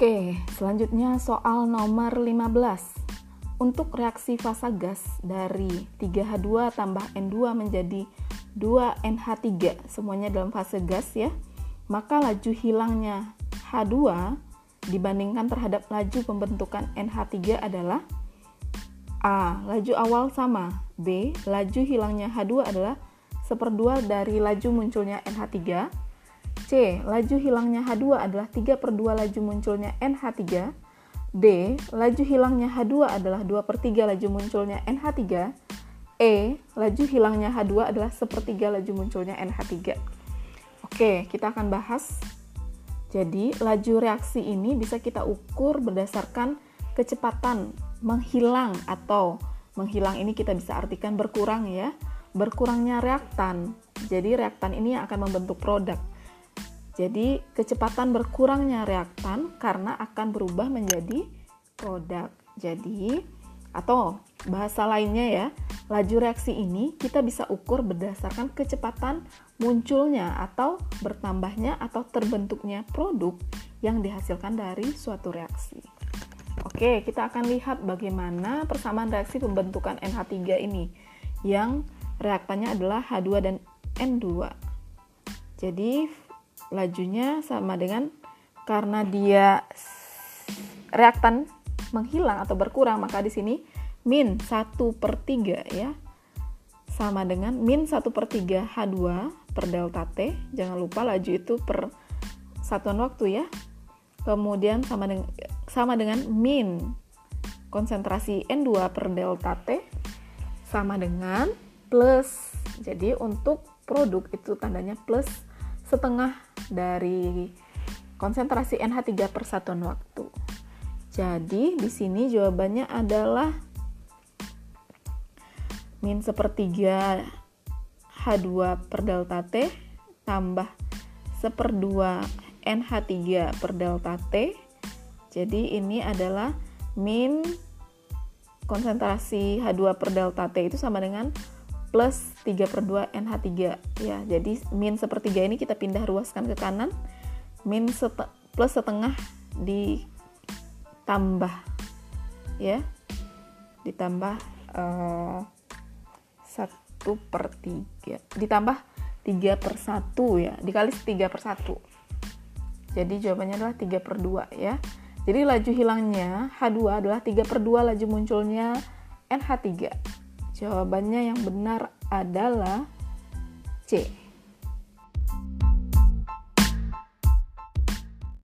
Oke, selanjutnya soal nomor 15. Untuk reaksi fasa gas dari 3H2 tambah N2 menjadi 2NH3, semuanya dalam fase gas ya, maka laju hilangnya H2 dibandingkan terhadap laju pembentukan NH3 adalah A. Laju awal sama B. Laju hilangnya H2 adalah seperdua dari laju munculnya NH3 C. Laju hilangnya H2 adalah 3 per 2 laju munculnya NH3. D. Laju hilangnya H2 adalah 2 per 3 laju munculnya NH3. E. Laju hilangnya H2 adalah sepertiga laju munculnya NH3. Oke, kita akan bahas. Jadi, laju reaksi ini bisa kita ukur berdasarkan kecepatan menghilang atau menghilang ini kita bisa artikan berkurang ya. Berkurangnya reaktan. Jadi, reaktan ini akan membentuk produk. Jadi, kecepatan berkurangnya reaktan karena akan berubah menjadi produk. Jadi, atau bahasa lainnya ya, laju reaksi ini kita bisa ukur berdasarkan kecepatan munculnya atau bertambahnya atau terbentuknya produk yang dihasilkan dari suatu reaksi. Oke, kita akan lihat bagaimana persamaan reaksi pembentukan NH3 ini yang reaktannya adalah H2 dan N2. Jadi lajunya sama dengan karena dia reaktan menghilang atau berkurang maka di sini min 1 per 3 ya. Sama dengan min 1 per 3 H2 per delta T. Jangan lupa laju itu per satuan waktu ya. Kemudian sama dengan sama dengan min konsentrasi N2 per delta T. Sama dengan plus. Jadi untuk produk itu tandanya plus setengah dari konsentrasi NH3 per satuan waktu. Jadi di sini jawabannya adalah min sepertiga H2 per delta T tambah seperdua NH3 per delta T. Jadi ini adalah min konsentrasi H2 per delta T itu sama dengan plus 3 per 2 NH3 ya jadi min sepertiga ini kita pindah ruaskan ke kanan. Min sete plus setengah ditambah. Ya ditambah uh, eh, 1 per 3 ditambah 3 per 1 ya. Dikali 3 per 1 jadi jawabannya adalah 3 per 2 ya. Jadi laju hilangnya H2 adalah 3 per 2 laju munculnya NH3 Jawabannya yang benar adalah C.